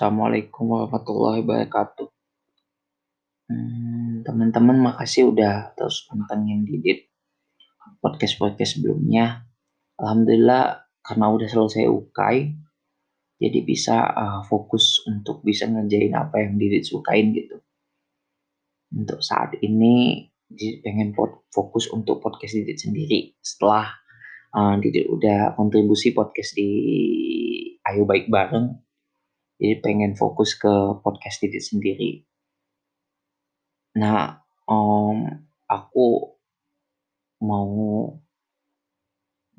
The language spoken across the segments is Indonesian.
Assalamualaikum warahmatullahi wabarakatuh. Hmm, teman-teman makasih udah terus pantengin Didit podcast-podcast sebelumnya. Alhamdulillah karena udah selesai UKAI, jadi bisa uh, fokus untuk bisa ngerjain apa yang Didit sukain gitu. Untuk saat ini Didit pengen fokus untuk podcast Didit sendiri setelah uh, Didit udah kontribusi podcast di Ayo Baik Bareng jadi pengen fokus ke podcast Didit sendiri. Nah, um, aku mau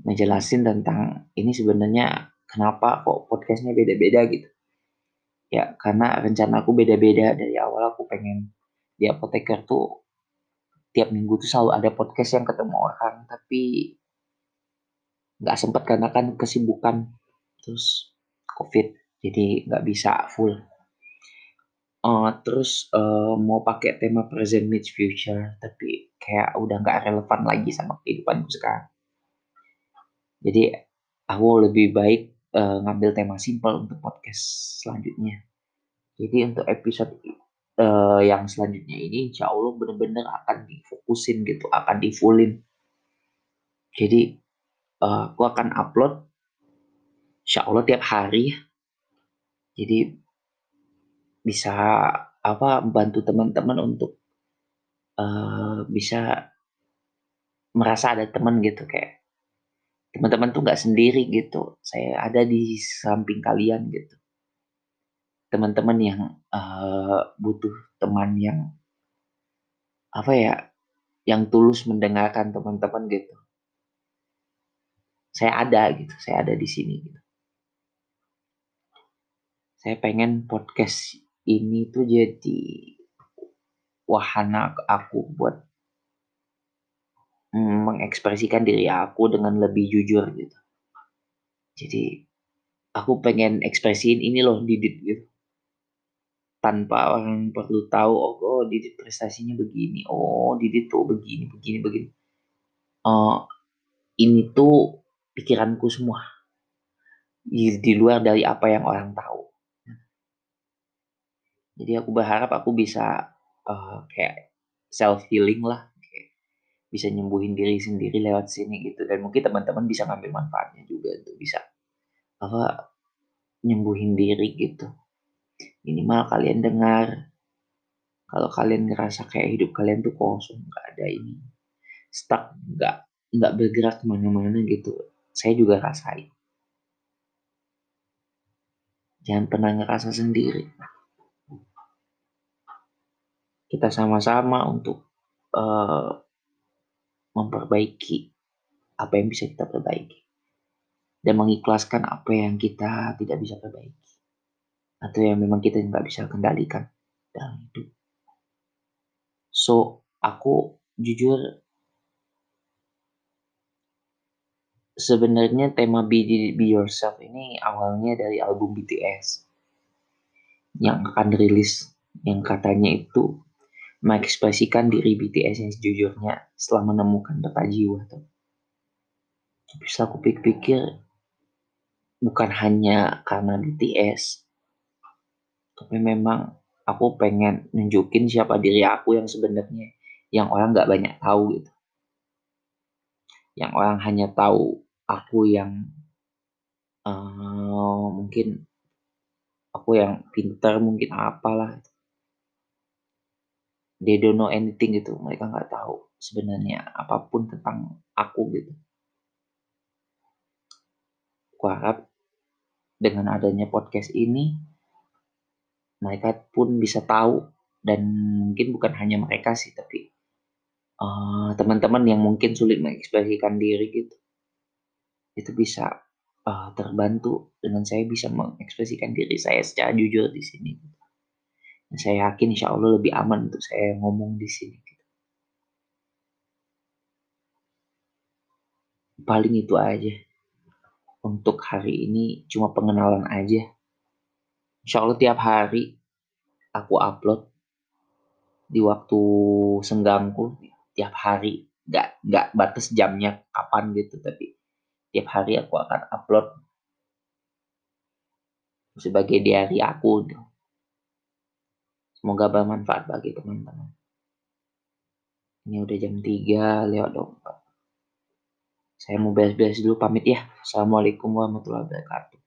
ngejelasin tentang ini sebenarnya kenapa kok podcastnya beda-beda gitu. Ya, karena rencana aku beda-beda dari awal aku pengen di apoteker tuh tiap minggu tuh selalu ada podcast yang ketemu orang tapi nggak sempat karena kan kesibukan terus covid jadi nggak bisa full. Uh, terus uh, mau pakai tema present meets future tapi kayak udah nggak relevan lagi sama kehidupanku sekarang. Jadi aku lebih baik uh, ngambil tema simple untuk podcast selanjutnya. Jadi untuk episode uh, yang selanjutnya ini insya Allah bener-bener akan difokusin gitu akan difullin. Jadi uh, aku akan upload insya Allah tiap hari jadi bisa apa membantu teman-teman untuk uh, bisa merasa ada teman gitu kayak teman-teman tuh nggak sendiri gitu saya ada di samping kalian gitu. Teman-teman yang uh, butuh teman yang apa ya yang tulus mendengarkan teman-teman gitu. Saya ada gitu saya ada di sini gitu saya pengen podcast ini tuh jadi wahana aku buat mengekspresikan diri aku dengan lebih jujur gitu. Jadi aku pengen ekspresiin ini loh Didit gitu. Tanpa orang perlu tahu oh, oh Didit prestasinya begini, oh Didit tuh begini, begini, begini. Uh, ini tuh pikiranku semua di, di luar dari apa yang orang tahu jadi aku berharap aku bisa uh, kayak self healing lah kayak bisa nyembuhin diri sendiri lewat sini gitu. Dan mungkin teman-teman bisa ngambil manfaatnya juga untuk bisa apa nyembuhin diri gitu. Minimal kalian dengar kalau kalian ngerasa kayak hidup kalian tuh kosong nggak ada ini stuck nggak nggak bergerak ke mana-mana gitu saya juga rasain. Jangan pernah ngerasa sendiri kita sama-sama untuk uh, memperbaiki apa yang bisa kita perbaiki. Dan mengikhlaskan apa yang kita tidak bisa perbaiki. Atau yang memang kita nggak bisa kendalikan dalam hidup. So aku jujur sebenarnya tema Be, Be Yourself ini awalnya dari album BTS yang akan rilis yang katanya itu mengekspresikan diri BTS yang sejujurnya setelah menemukan peta jiwa tuh. Tapi setelah aku pikir-pikir bukan hanya karena BTS, tapi memang aku pengen nunjukin siapa diri aku yang sebenarnya yang orang nggak banyak tahu gitu. Yang orang hanya tahu aku yang uh, mungkin aku yang pintar mungkin apalah they don't know anything gitu. Mereka nggak tahu sebenarnya apa pun tentang aku gitu. Aku harap dengan adanya podcast ini mereka pun bisa tahu dan mungkin bukan hanya mereka sih tapi uh, teman-teman yang mungkin sulit mengekspresikan diri gitu itu bisa uh, terbantu dengan saya bisa mengekspresikan diri saya secara jujur di sini saya yakin insya Allah lebih aman untuk saya ngomong di sini. Gitu. Paling itu aja. Untuk hari ini cuma pengenalan aja. Insya Allah tiap hari aku upload di waktu senggangku tiap hari nggak nggak batas jamnya kapan gitu tapi tiap hari aku akan upload sebagai diary aku gitu. Semoga bermanfaat bagi teman-teman. Ini udah jam 3 lewat 24. Saya mau beres-beres dulu pamit ya. Assalamualaikum warahmatullahi wabarakatuh.